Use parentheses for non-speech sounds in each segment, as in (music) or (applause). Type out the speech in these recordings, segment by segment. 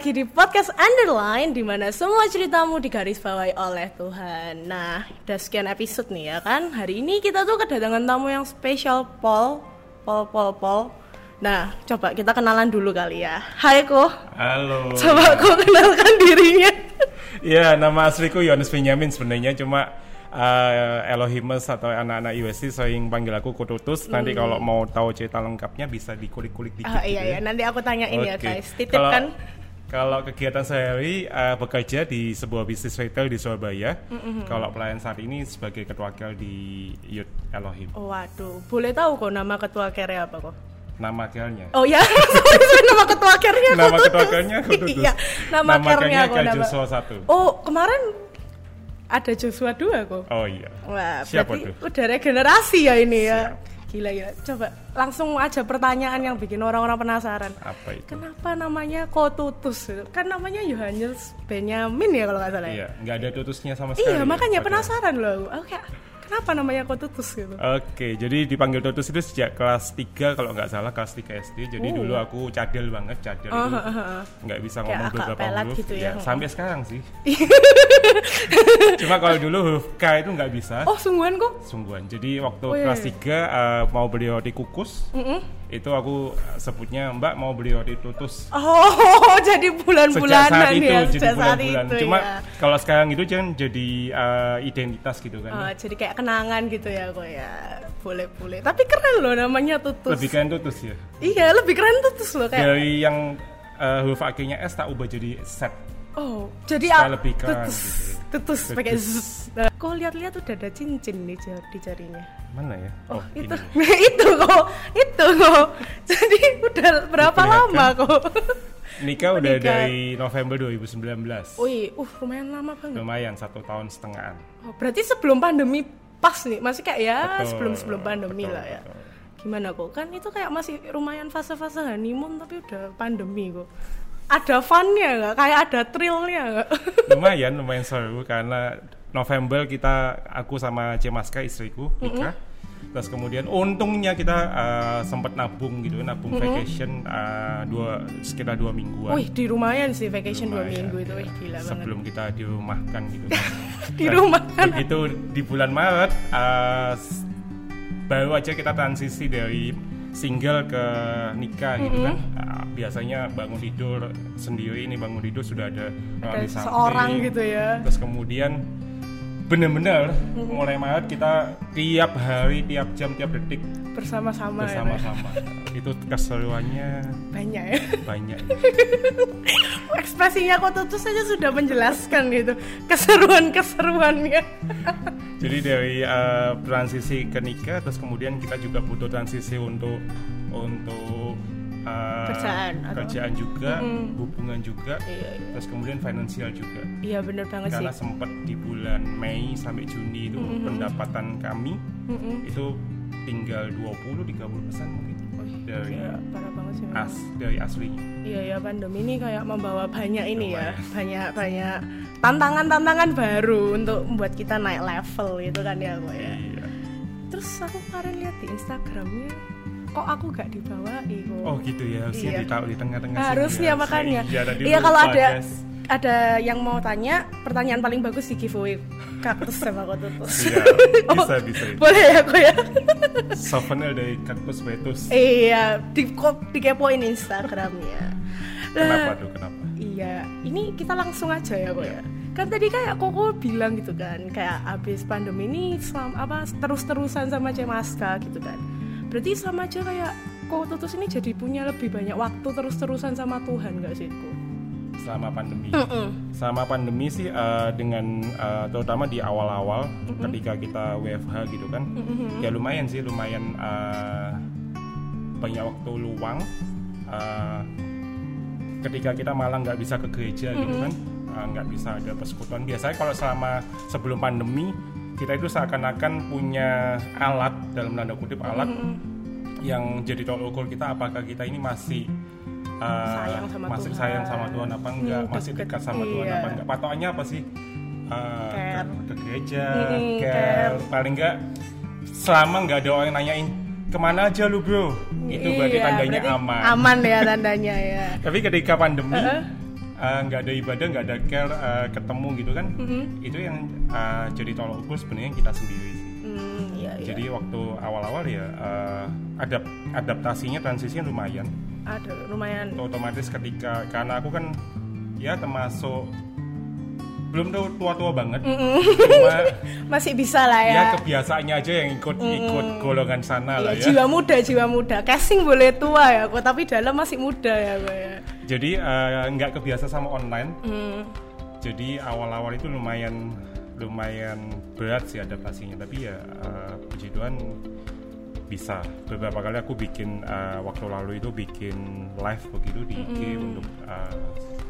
lagi di podcast Underline di mana semua ceritamu digarisbawahi oleh Tuhan. Nah, udah sekian episode nih ya kan. Hari ini kita tuh kedatangan tamu yang spesial Paul, Paul, Paul, Paul. Nah, coba kita kenalan dulu kali ya. Hai Ko. Halo. Coba Ko kenalkan dirinya. Iya, nama asliku Yohanes Benyamin sebenarnya cuma uh, Elohimus atau anak-anak USC sering panggil aku Kututus. Nanti kalau mau tahu cerita lengkapnya bisa dikulik-kulik dikit. Ah, iya gitu iya, nanti aku tanyain ya Oke. guys. Titip Kalau- kan. Kalau kegiatan sehari uh, bekerja di sebuah bisnis retail di Surabaya. Kalau pelayan saat ini sebagai ketua KEL di Youth Elohim. Waduh, boleh tahu kok nama ketua care apa kok? Nama KEL-nya. Oh (laughs) ya, nama ketua care-nya Nama ketua Kututus. Iya, nama, Nama KEL nama. Joshua satu. Oh, kemarin ada Joshua 2 kok. Oh iya. Wah, Siapa berarti tuh? udah regenerasi ya ini ya. Gila ya. Coba langsung aja pertanyaan yang bikin orang-orang penasaran. Apa itu? Kenapa namanya Kotutus? Kan namanya Yohanes Benyamin ya kalau nggak salah. ya? Iya, nggak ada tutusnya sama sekali. Iya, ya, makanya penasaran loh aku. Aku kayak kenapa namanya Kotutus gitu? Oke, jadi dipanggil Tutus itu sejak kelas 3 kalau nggak salah kelas 3 SD. Jadi Oh. dulu aku cadel banget, cadel itu ha, ha, ha. nggak bisa Kayak ngomong agak beberapa huruf. gitu ya. Sampai sekarang sih. (laughs) Cuma kalau dulu huruf K itu nggak bisa. Oh, sungguhan kok? Sungguhan. Jadi waktu Wih. kelas 3 uh, mau beli roti kukus, itu aku sebutnya Mbak mau beli roti tutus. Oh, (laughs) jadi bulan-bulanan saat itu, ya. jadi Sejak saat bulan-bulan. itu Cuma ya. kalau sekarang itu jangan jadi uh, identitas gitu kan. Oh, jadi kayak kenangan gitu ya kok ya. Boleh boleh. Tapi keren loh namanya Tutus. Lebih keren tutus ya. Iya, lebih keren Tutus loh kayak. Dari yang uh, huruf akhirnya S tak ubah jadi set. Oh, jadi ah, lebih Tutus. gitu. Tutus pakai Tutus. z. Nah, kok lihat-lihat udah ada cincin di, jar- di jarinya. Mana ya? Oh, itu ini. (laughs) itu kok. Itu kok. (laughs) Jadi udah berapa lama kok? (laughs) Nikah udah Nikah. dari November 2019. Wih, uh lumayan lama banget. Lumayan satu tahun setengahan. Oh, berarti sebelum pandemi pas nih, masih kayak ya Betul, sebelum sebelum pandemi betul, lah ya. betul. Gimana kok? Kan itu kayak masih lumayan fase-fase honeymoon tapi udah pandemi kok. Ada funnya nggak? Kayak ada thrillnya nggak? (laughs) Lumayan, lumayan seru karena November kita aku sama Cemaska istriku nikah. Terus kemudian untungnya kita uh, sempat nabung gitu, nabung vacation uh, dua sekitar dua mingguan. Wih, di lumayan sih vacation dua Lumayan, minggu itu, ya. wih gila banget. Sebelum kita dirumahkan gitu. (laughs) Di rumah kan. Begitu di bulan Maret uh, baru aja kita transisi dari single ke nikah gitu kan. Uh, biasanya bangun tidur sendiri ini bangun tidur sudah ada Ada seorang gitu ya. Terus kemudian bener-bener mulai Maret kita tiap hari, tiap jam, tiap detik Bersama-sama ya. bersama-sama. Itu keseruannya Banyak ya. banyak. (laughs) Ekspresinya kok tuh saja sudah menjelaskan gitu keseruan-keseruannya. Jadi dari uh, transisi ke nikah, terus kemudian kita juga butuh transisi untuk untuk uh, Kerjaan atau- kerjaan juga, Mm-mm. hubungan juga, Iya, iya. terus kemudian finansial juga. Iya bener banget sih. Karena sempat di bulan Mei sampai Juni itu pendapatan kami Mm-mm. itu tinggal 20-30 persen mungkin dari Iya, parah banget sih. as dari aslinya. Iya ya pandemi ini kayak membawa banyak ini ya, banyak banyak tantangan-tantangan baru untuk membuat kita naik level gitu kan ya kok ya. Iya. Terus aku kemarin lihat di Instagramnya, kok aku gak dibawahi kok. Oh gitu ya, harusnya Iya. ditaruh di tengah-tengah Harusnya ya. makanya. Iya, Iya kalau ada guys. ada yang mau tanya, pertanyaan paling bagus di giveaway kaktus sama kotutus. Iya, (laughs) Oh, bisa bisa. Boleh ya kok ya? (laughs) Souvenir dari kaktus betus. iya, di kok dikepoin Instagramnya. Kenapa tuh? Kenapa? Iya, ini kita langsung aja ya kok ya. Kan tadi kayak Koko bilang gitu kan, kayak abis pandemi ini selam, apa terus-terusan sama Cemaska gitu kan. Berarti sama aja kayak Koko Tutus ini jadi punya lebih banyak waktu terus-terusan sama Tuhan gak sih Ko? Selama pandemi. Mm-mm. Selama pandemi sih eh, dengan eh, terutama di awal-awal ketika kita WFH gitu kan, ya lumayan sih lumayan eh, banyak waktu luang. eh, ketika kita malah nggak bisa ke gereja gitu kan, nggak bisa ada persekutuan. Biasanya kalau selama sebelum pandemi kita itu seakan-akan punya alat dalam tanda kutip alat yang jadi tolak ukur kita apakah kita ini masih uh, Sayang sama masih Tuhan. sayang sama Tuhan apa enggak, Hmm, masih dekat sama Tuhan iya. apa enggak. Patokannya apa sih? Uh, Care. ke, ke gereja, Mm-mm, care. care. paling enggak selama nggak ada orang nanyain ke mana aja lu bro, itu berarti Iya, tandanya berarti aman. Aman ya tandanya ya. (laughs) Tapi ketika pandemi, Heeh. Eh, nggak ada ibadah nggak ada care eh, ketemu gitu kan Mm-hmm. itu yang eh, jadi tolak ukur sebenarnya kita sendiri sih Hmm, iya, iya. jadi waktu awal-awal ya eh, adap adaptasinya transisinya lumayan ada lumayan otomatis ketika karena aku kan ya termasuk belum tuh tua-tua banget cuma (laughs) masih bisa lah ya. ya kebiasaannya aja yang ikut ikut golongan sana lah Iya, ya jiwa muda, jiwa muda. Casing boleh tua ya, kok tapi dalam masih muda ya, kok ya. Jadi eh, nggak kebiasa sama online. Hmm. jadi awal-awal itu lumayan lumayan berat sih adaptasinya. Tapi ya eh, puji Tuhan bisa. Beberapa kali aku bikin eh, waktu lalu itu bikin live begitu di IG untuk eh,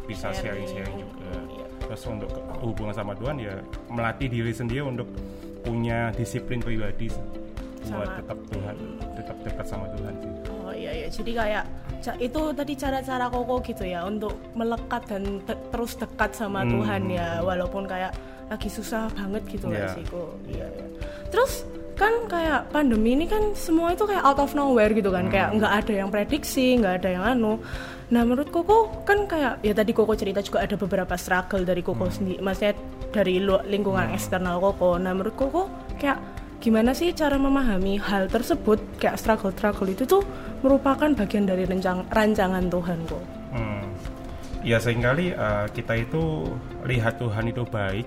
bisa Sharing. sharing-sharing juga. Iya. terus untuk hubungan sama Tuhan ya melatih diri sendiri untuk punya disiplin pribadi buat tetap Tuhan tetap dekat sama Tuhan sih. Oh iya iya, jadi kayak itu tadi cara-cara koko gitu ya untuk melekat dan te- terus dekat sama Hmm. Tuhan ya, walaupun kayak lagi susah banget gitu nggak Iya. sih kok. Iya iya. Terus kan kayak pandemi ini kan semua itu kayak out of nowhere gitu kan, kayak nggak ada yang prediksi, nggak ada yang anu. Nah menurut Koko kan kayak ya tadi Koko cerita juga ada beberapa struggle dari Koko sendiri, maksudnya dari lingkungan eksternal Koko. Nah menurut Koko kayak gimana sih cara memahami hal tersebut kayak struggle-struggle itu tuh merupakan bagian dari rencang- rancangan Tuhan kok. Hmm. Ya sering kali uh, kita itu lihat Tuhan itu baik,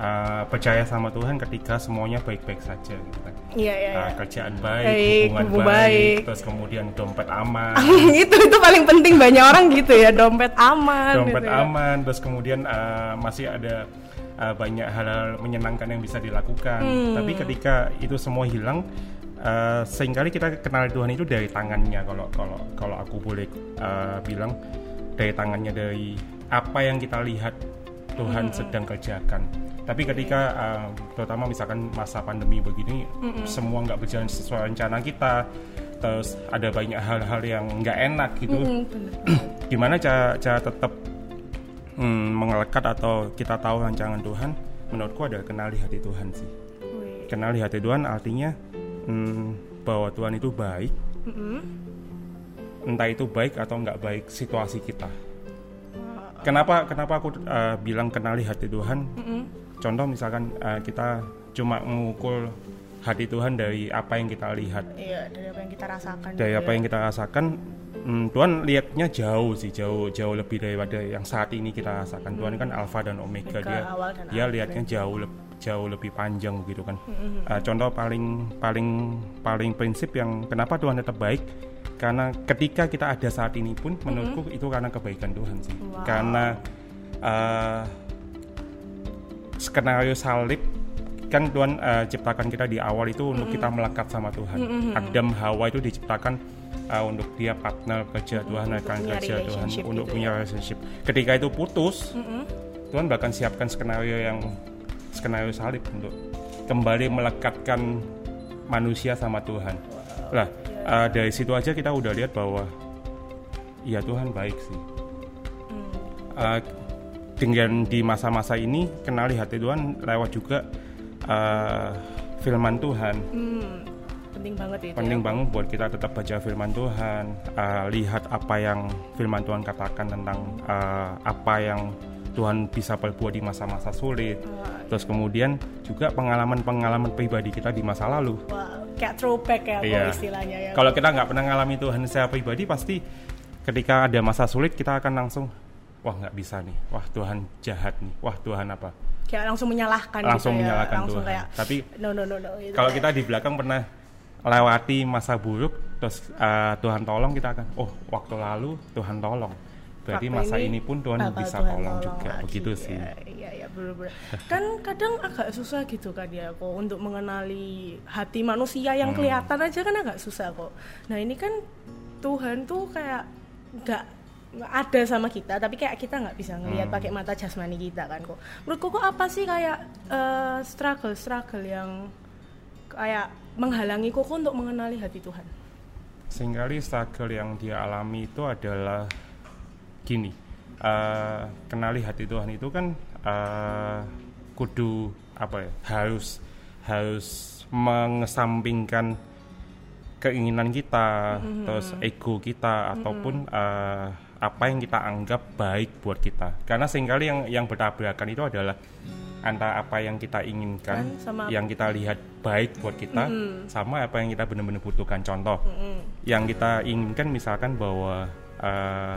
uh, percaya sama Tuhan ketika semuanya baik-baik saja, gitu kan. Iya iya. Uh, kerjaan baik, Baik, hubungan baik, baik. terus kemudian dompet aman, (laughs) itu itu paling penting banyak orang gitu ya dompet aman. dompet gitu ya. aman, terus kemudian uh, masih ada uh, banyak hal-hal menyenangkan yang bisa dilakukan. Hmm. Tapi ketika itu semua hilang, uh, sering kali kita kenal Tuhan itu dari tangannya. Kalau kalau kalau aku boleh uh, bilang dari tangannya dari apa yang kita lihat Tuhan sedang kerjakan. Tapi ketika uh, terutama misalkan masa pandemi begini, semua nggak berjalan sesuai rencana kita, terus ada banyak hal-hal yang nggak enak gitu Hmm, (clears throat) gimana cara cara tetap hmm, mengelekat atau kita tahu rancangan Tuhan menurutku adalah kenali hati Tuhan sih Wih. kenali hati Tuhan artinya hmm, bahwa Tuhan itu baik Mm-mm. entah itu baik atau nggak baik situasi kita kenapa kenapa aku uh, bilang kenali hati Tuhan Mm-mm. contoh misalkan uh, kita cuma mengukur hati Tuhan dari apa yang kita lihat Iya dari apa yang kita rasakan. dari gitu apa ya. yang kita rasakan hmm, Tuhan lihatnya jauh sih jauh jauh lebih daripada yang saat ini kita rasakan Tuhan kan alfa dan omega Omega, dia dan dia akhir. lihatnya jauh leb- jauh lebih panjang gitu kan Uh, contoh paling paling paling prinsip yang kenapa Tuhan tetap baik karena ketika kita ada saat ini pun menurutku itu karena kebaikan Tuhan sih Wow. karena uh, skenario salib kan Tuhan uh, ciptakan kita di awal itu untuk kita melekat sama Tuhan. Adam Hawa itu diciptakan uh, untuk dia partner kerja Tuhan untuk akan punya kerja Tuhan untuk gitu punya relationship. Ketika itu putus, Mm-mm. Tuhan bahkan siapkan skenario yang skenario salib untuk kembali melekatkan manusia sama Tuhan. Lah uh, dari situ aja kita udah lihat bahwa ya Tuhan baik sih. Hmm. Uh, dengan di masa-masa ini kenali hati Tuhan lewat juga uh, firman Tuhan. Hmm, penting banget itu. Penting ya. banget buat kita tetap baca firman Tuhan, uh, lihat apa yang firman Tuhan katakan tentang uh, apa yang Tuhan bisa perbuat di masa-masa sulit. Terus kemudian juga pengalaman-pengalaman pribadi kita di masa lalu. Wah, kayak throwback ya kok Iya. istilahnya ya. Kalau kita nggak pernah ngalami Tuhan secara pribadi, pasti ketika ada masa sulit kita akan langsung, wah nggak bisa nih, wah Tuhan jahat nih, wah Tuhan apa? Kayak langsung menyalahkan langsung gitu ya. menyalahkan langsung Tuhan. kayak Tapi no no no no gitu kalau ya. kita di belakang pernah lewati masa buruk, terus uh, Tuhan tolong kita akan, oh waktu lalu Tuhan tolong. Berarti Waktu masa ini ini pun Tuhan bisa Tuhan tolong juga, lagi. begitu sih. Ya, iya iya benar-benar. kan kadang agak susah gitu kan ya kok untuk mengenali hati manusia yang Hmm. kelihatan aja kan agak susah kok. Nah ini kan Tuhan tuh kayak nggak ada sama kita tapi kayak kita nggak bisa ngelihat Hmm. pakai mata jasmani kita kan kok. Menurut kok apa sih kayak struggle struggle yang kayak menghalangi koko untuk mengenali hati Tuhan? Seringkali struggle yang dia alami itu adalah gini, eh, kenali hati Tuhan itu kan eh, kudu apa ya harus harus mengesampingkan keinginan kita, terus ego kita ataupun eh, apa yang kita anggap baik buat kita. Karena sering kali yang yang bertabrakan itu adalah antara apa yang kita inginkan, Kan, sama- yang kita lihat baik buat kita, sama apa yang kita benar-benar butuhkan. Contoh, yang kita inginkan misalkan bahwa eh,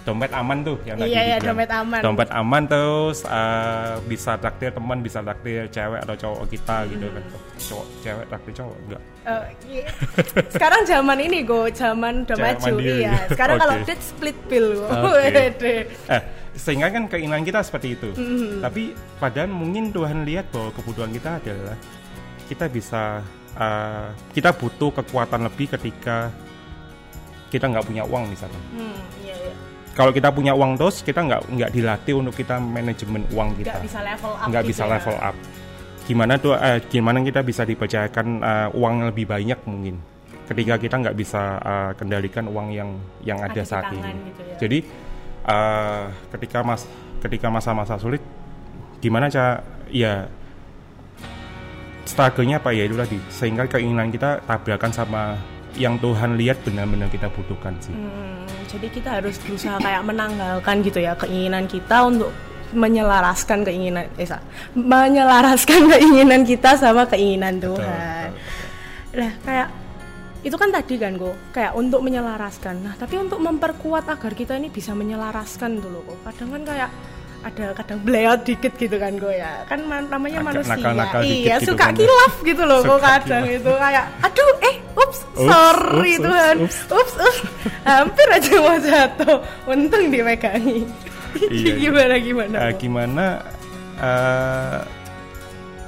dompet aman tuh yang tadi Iya, iya, dompet aman. Dompet aman terus eh, bisa traktir teman, bisa traktir cewek atau cowok kita gitu kan. Cowok, cewek traktir cowok enggak. Eh, iya. sekarang zaman ini go zaman udah maju iya sekarang kalau Oke. date split bill. Wede. (laughs) Eh, sehingga kan keinginan kita seperti itu. Mm-hmm. Tapi padahal mungkin Tuhan lihat bahwa kebutuhan kita adalah kita bisa eh, kita butuh kekuatan lebih ketika kita nggak punya uang misalnya. hmm. Kalau kita punya uang terus kita nggak nggak dilatih untuk kita manajemen uang kita. nggak bisa level up nggak gitu bisa ya. level up. Gimana tuh? eh, gimana kita bisa dipercayakan eh, uang lebih banyak mungkin? Ketika kita nggak bisa eh, kendalikan uang yang yang ada, saat ini. gitu ya. Jadi eh, ketika mas ketika masa-masa sulit, gimana cara ya struggle-nya apa ya itu tadi sehingga keinginan kita tabrakan sama yang Tuhan lihat benar-benar kita butuhkan sih. Hmm, jadi kita harus berusaha kayak menanggalkan gitu ya keinginan kita untuk menyelaraskan keinginan eh menyelaraskan (laughs) keinginan kita sama keinginan Tuhan. Lah kayak itu kan tadi kan kok kayak untuk menyelaraskan. Nah, tapi untuk memperkuat agar kita ini bisa menyelaraskan dulu kok. Kadang kan kayak ada kadang beleot dikit gitu kan kok ya. Kan ma- namanya Agak manusia. nakal-nakal dikit iya, gitu suka kan ya. kilaf gitu loh kok kadang kilaf. itu kayak aduh eh Ups, sorry ups, Tuhan. ups, Ups, ups. Hampir aja mau jatuh. Untung dipegangi. Iya, (laughs) iya. gimana gimana? Kok? gimana eh,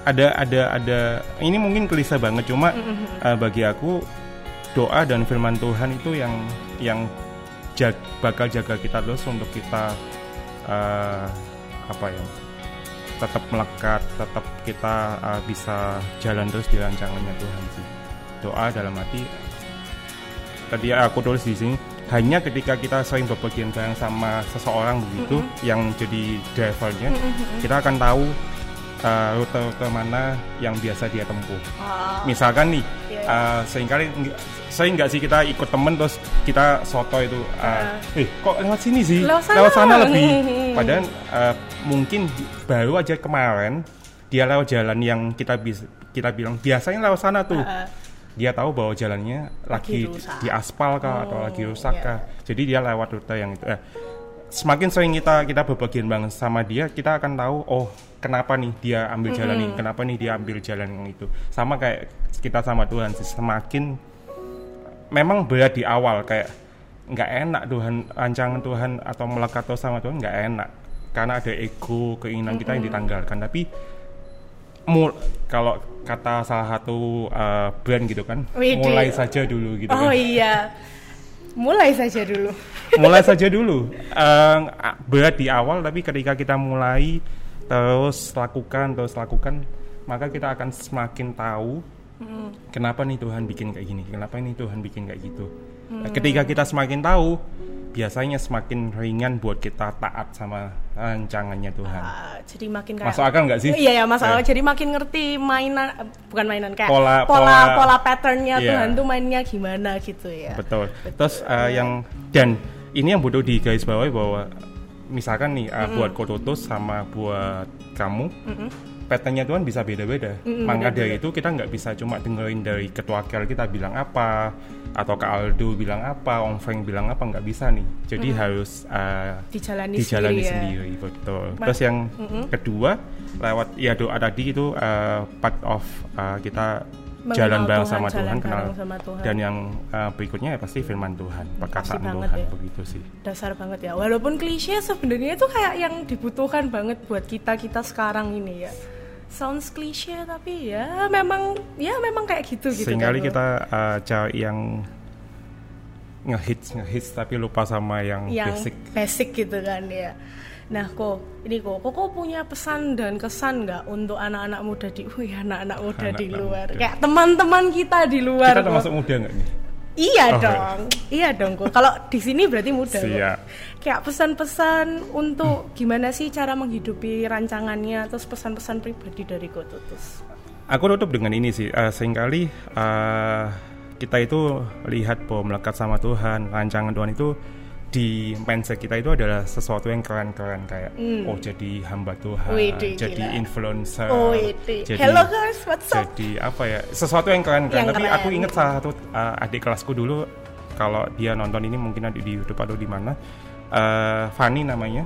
ada ada ada ini mungkin gelisah banget cuma eh, bagi aku doa dan firman Tuhan itu yang yang jag- bakal jaga kita terus untuk kita eh, apa ya tetap melekat tetap kita eh, bisa jalan terus di rancangannya Tuhan sih doa dalam arti tadi aku tulis di sini hanya ketika kita sering berpergian bareng sama seseorang begitu yang jadi drivernya kita akan tahu uh, rute-rute mana yang biasa dia tempuh. Ah, misalkan nih Iya, uh, sering kali nggak- sering nggak sih kita ikut temen terus kita soto itu uh, eh kok lewat sini sih? Lewat sana. lebih. (laughs) Padahal uh, mungkin baru aja kemarin dia lewat jalan yang kita bisa kita bilang biasanya lewat sana tuh. Ah. Dia tahu bahwa jalannya lagi, Lagi di aspal kah atau Oh, lagi rusak iya. kah. Jadi dia lewat rute yang itu. Eh, semakin sering kita kita berbagian banget sama dia kita akan tahu oh kenapa nih dia ambil jalan ini kenapa nih dia ambil jalan yang itu. Sama kayak kita sama Tuhan sih semakin memang berat di awal kayak nggak enak Tuhan rancangan Tuhan atau melekat sama Tuhan nggak enak. Karena ada ego keinginan kita yang ditanggalkan. Tapi mul kalau kata salah satu uh, brand gitu kan Widih. mulai saja dulu gitu Oh kan iya. Mulai saja dulu. mulai saja dulu Eh, berat di awal tapi ketika kita mulai terus lakukan terus lakukan maka kita akan semakin tahu kenapa nih Tuhan bikin kayak gini kenapa ini Tuhan bikin kayak gitu ketika kita semakin tahu biasanya semakin ringan buat kita taat sama rancangannya Tuhan Ah, jadi makin kayak masuk akal nggak sih Iya ya masalah Eh. jadi makin ngerti mainan eh, bukan mainan kayak Pola- pola pola- pola, patternnya Iya. Tuhan tuh mainnya gimana gitu ya. Betul. Terus uh, yang dan ini yang butuh di garis bawahi bahwa misalkan nih uh, buat Kototus sama buat kamu, patternnya Tuhan bisa beda-beda. Maka dari itu kita nggak bisa cuma dengerin dari ketua kel kita bilang apa atau Kak Aldo bilang apa, Om Frank bilang apa nggak bisa nih. Jadi harus uh, Dijalani, dijalani sendiri, ya. sendiri, betul. Ma- Terus yang kedua lewat ya doa tadi itu uh, part of uh, kita Mengenal jalan bareng Tuhan, sama jalan Tuhan, kenal sama Tuhan. dan yang uh, berikutnya ya pasti firman Tuhan, perkataan banget Tuhan ya. begitu sih. Dasar banget ya. Walaupun klise sebenarnya itu kayak yang dibutuhkan banget buat kita kita sekarang ini ya. Sounds klise tapi ya memang ya memang kayak gitu gitu. Sehingga kan, kita uh, cari yang ngehits ngehits tapi lupa sama yang, yang basic. basic gitu kan ya. Nah kok ini kok kok punya pesan dan kesan nggak untuk anak-anak muda di, wih anak-anak muda di Anak-anak luar, muda. kayak teman-teman kita di luar. Kita termasuk muda nggak nih? Iya Oh, dong, iya dong kok. Kalau di sini berarti muda. Siap. Kayak pesan-pesan untuk gimana sih cara menghidupi rancangannya, terus pesan-pesan pribadi dari Kotutus. Aku tutup dengan ini sih, uh, sering kali uh, kita itu lihat bahwa melekat sama Tuhan, rancangan Tuhan itu di mindset kita itu adalah sesuatu yang keren-keren kayak oh jadi hamba Tuhan, Widih, jadi gila. influencer, Oh, itu. jadi Hello guys, what's up? jadi apa ya sesuatu yang keren-keren. Yang Tapi keren. aku ingat salah satu uh, adik kelasku dulu kalau dia nonton ini mungkin ada di YouTube atau di mana, uh, Fanny namanya.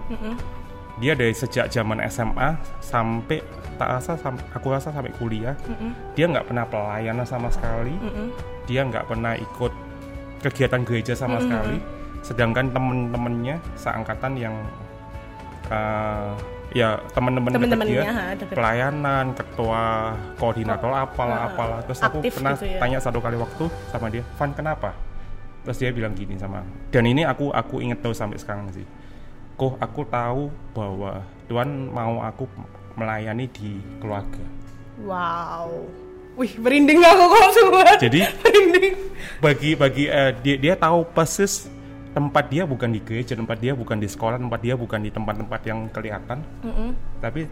Dia dari sejak zaman SMA sampai tak rasa sam- aku rasa sampai kuliah dia nggak pernah pelayanan sama sekali dia nggak pernah ikut kegiatan gereja sama sekali sedangkan temen-temennya seangkatan yang uh, ya teman-teman dekat Temen-temennya, dia ha, deket. pelayanan ketua koordinator apalah apalah terus aku pernah gitu ya. tanya satu kali waktu sama dia Van kenapa terus dia bilang gini sama dan ini aku aku inget terus sampai sekarang sih kok aku tahu bahwa Tuhan mau aku melayani di keluarga Wow. Wih, merinding aku kok semua. Jadi (laughs) merinding. bagi bagi eh, dia dia tahu persis tempat dia bukan di gereja, tempat dia bukan di sekolah, tempat dia bukan di tempat-tempat yang kelihatan, tapi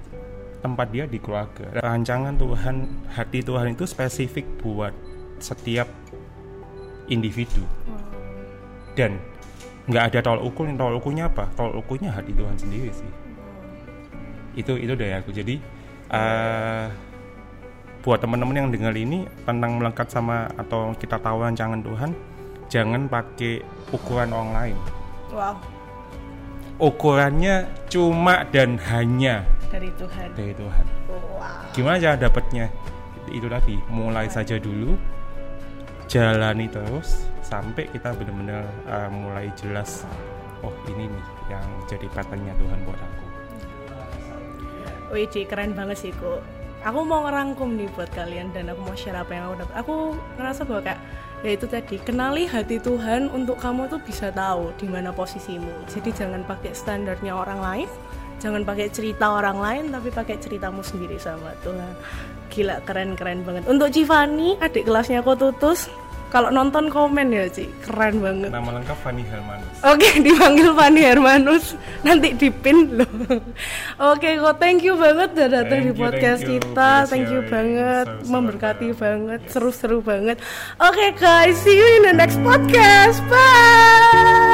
tempat dia di keluarga. Rancangan Tuhan, hati Tuhan itu spesifik buat setiap individu. Dan nggak ada tolak ukur, tolak ukurnya apa? Tolak ukurnya hati Tuhan sendiri sih. Itu itu dari aku. Jadi eh, buat teman-teman yang dengar ini tentang melekat sama atau kita tahu rancangan Tuhan, jangan pakai ukuran orang lain. Wow, Ukurannya cuma dan hanya dari Tuhan. dari Tuhan. Wow. Gimana cara dapatnya? Itu tadi, mulai saja dulu, jalani terus sampai kita benar-benar uh, mulai jelas. Oh ini nih yang jadi patternnya Tuhan buat aku. Wih, keren banget sih kok. Aku mau ngerangkum nih buat kalian dan aku mau share apa yang aku dapat. Aku ngerasa bahwa kayak ya itu tadi kenali hati Tuhan untuk kamu tuh bisa tahu di mana posisimu. Jadi jangan pakai standarnya orang lain, jangan pakai cerita orang lain, tapi pakai ceritamu sendiri sama Tuhan. Gila keren-keren banget. Untuk Civani, adik kelasnya aku tutus. Kalau nonton komen ya Ci, keren banget. Nama lengkap Fanny Hermanus. Oke, (laughs) dipanggil Fanny Hermanus. Nanti dipin loh. Oke, kok thank you banget udah datang di podcast thank you kita. Thank you banget, Seru-seru memberkati banget. banget, seru-seru banget. Oke guys, see you in the next podcast. Bye.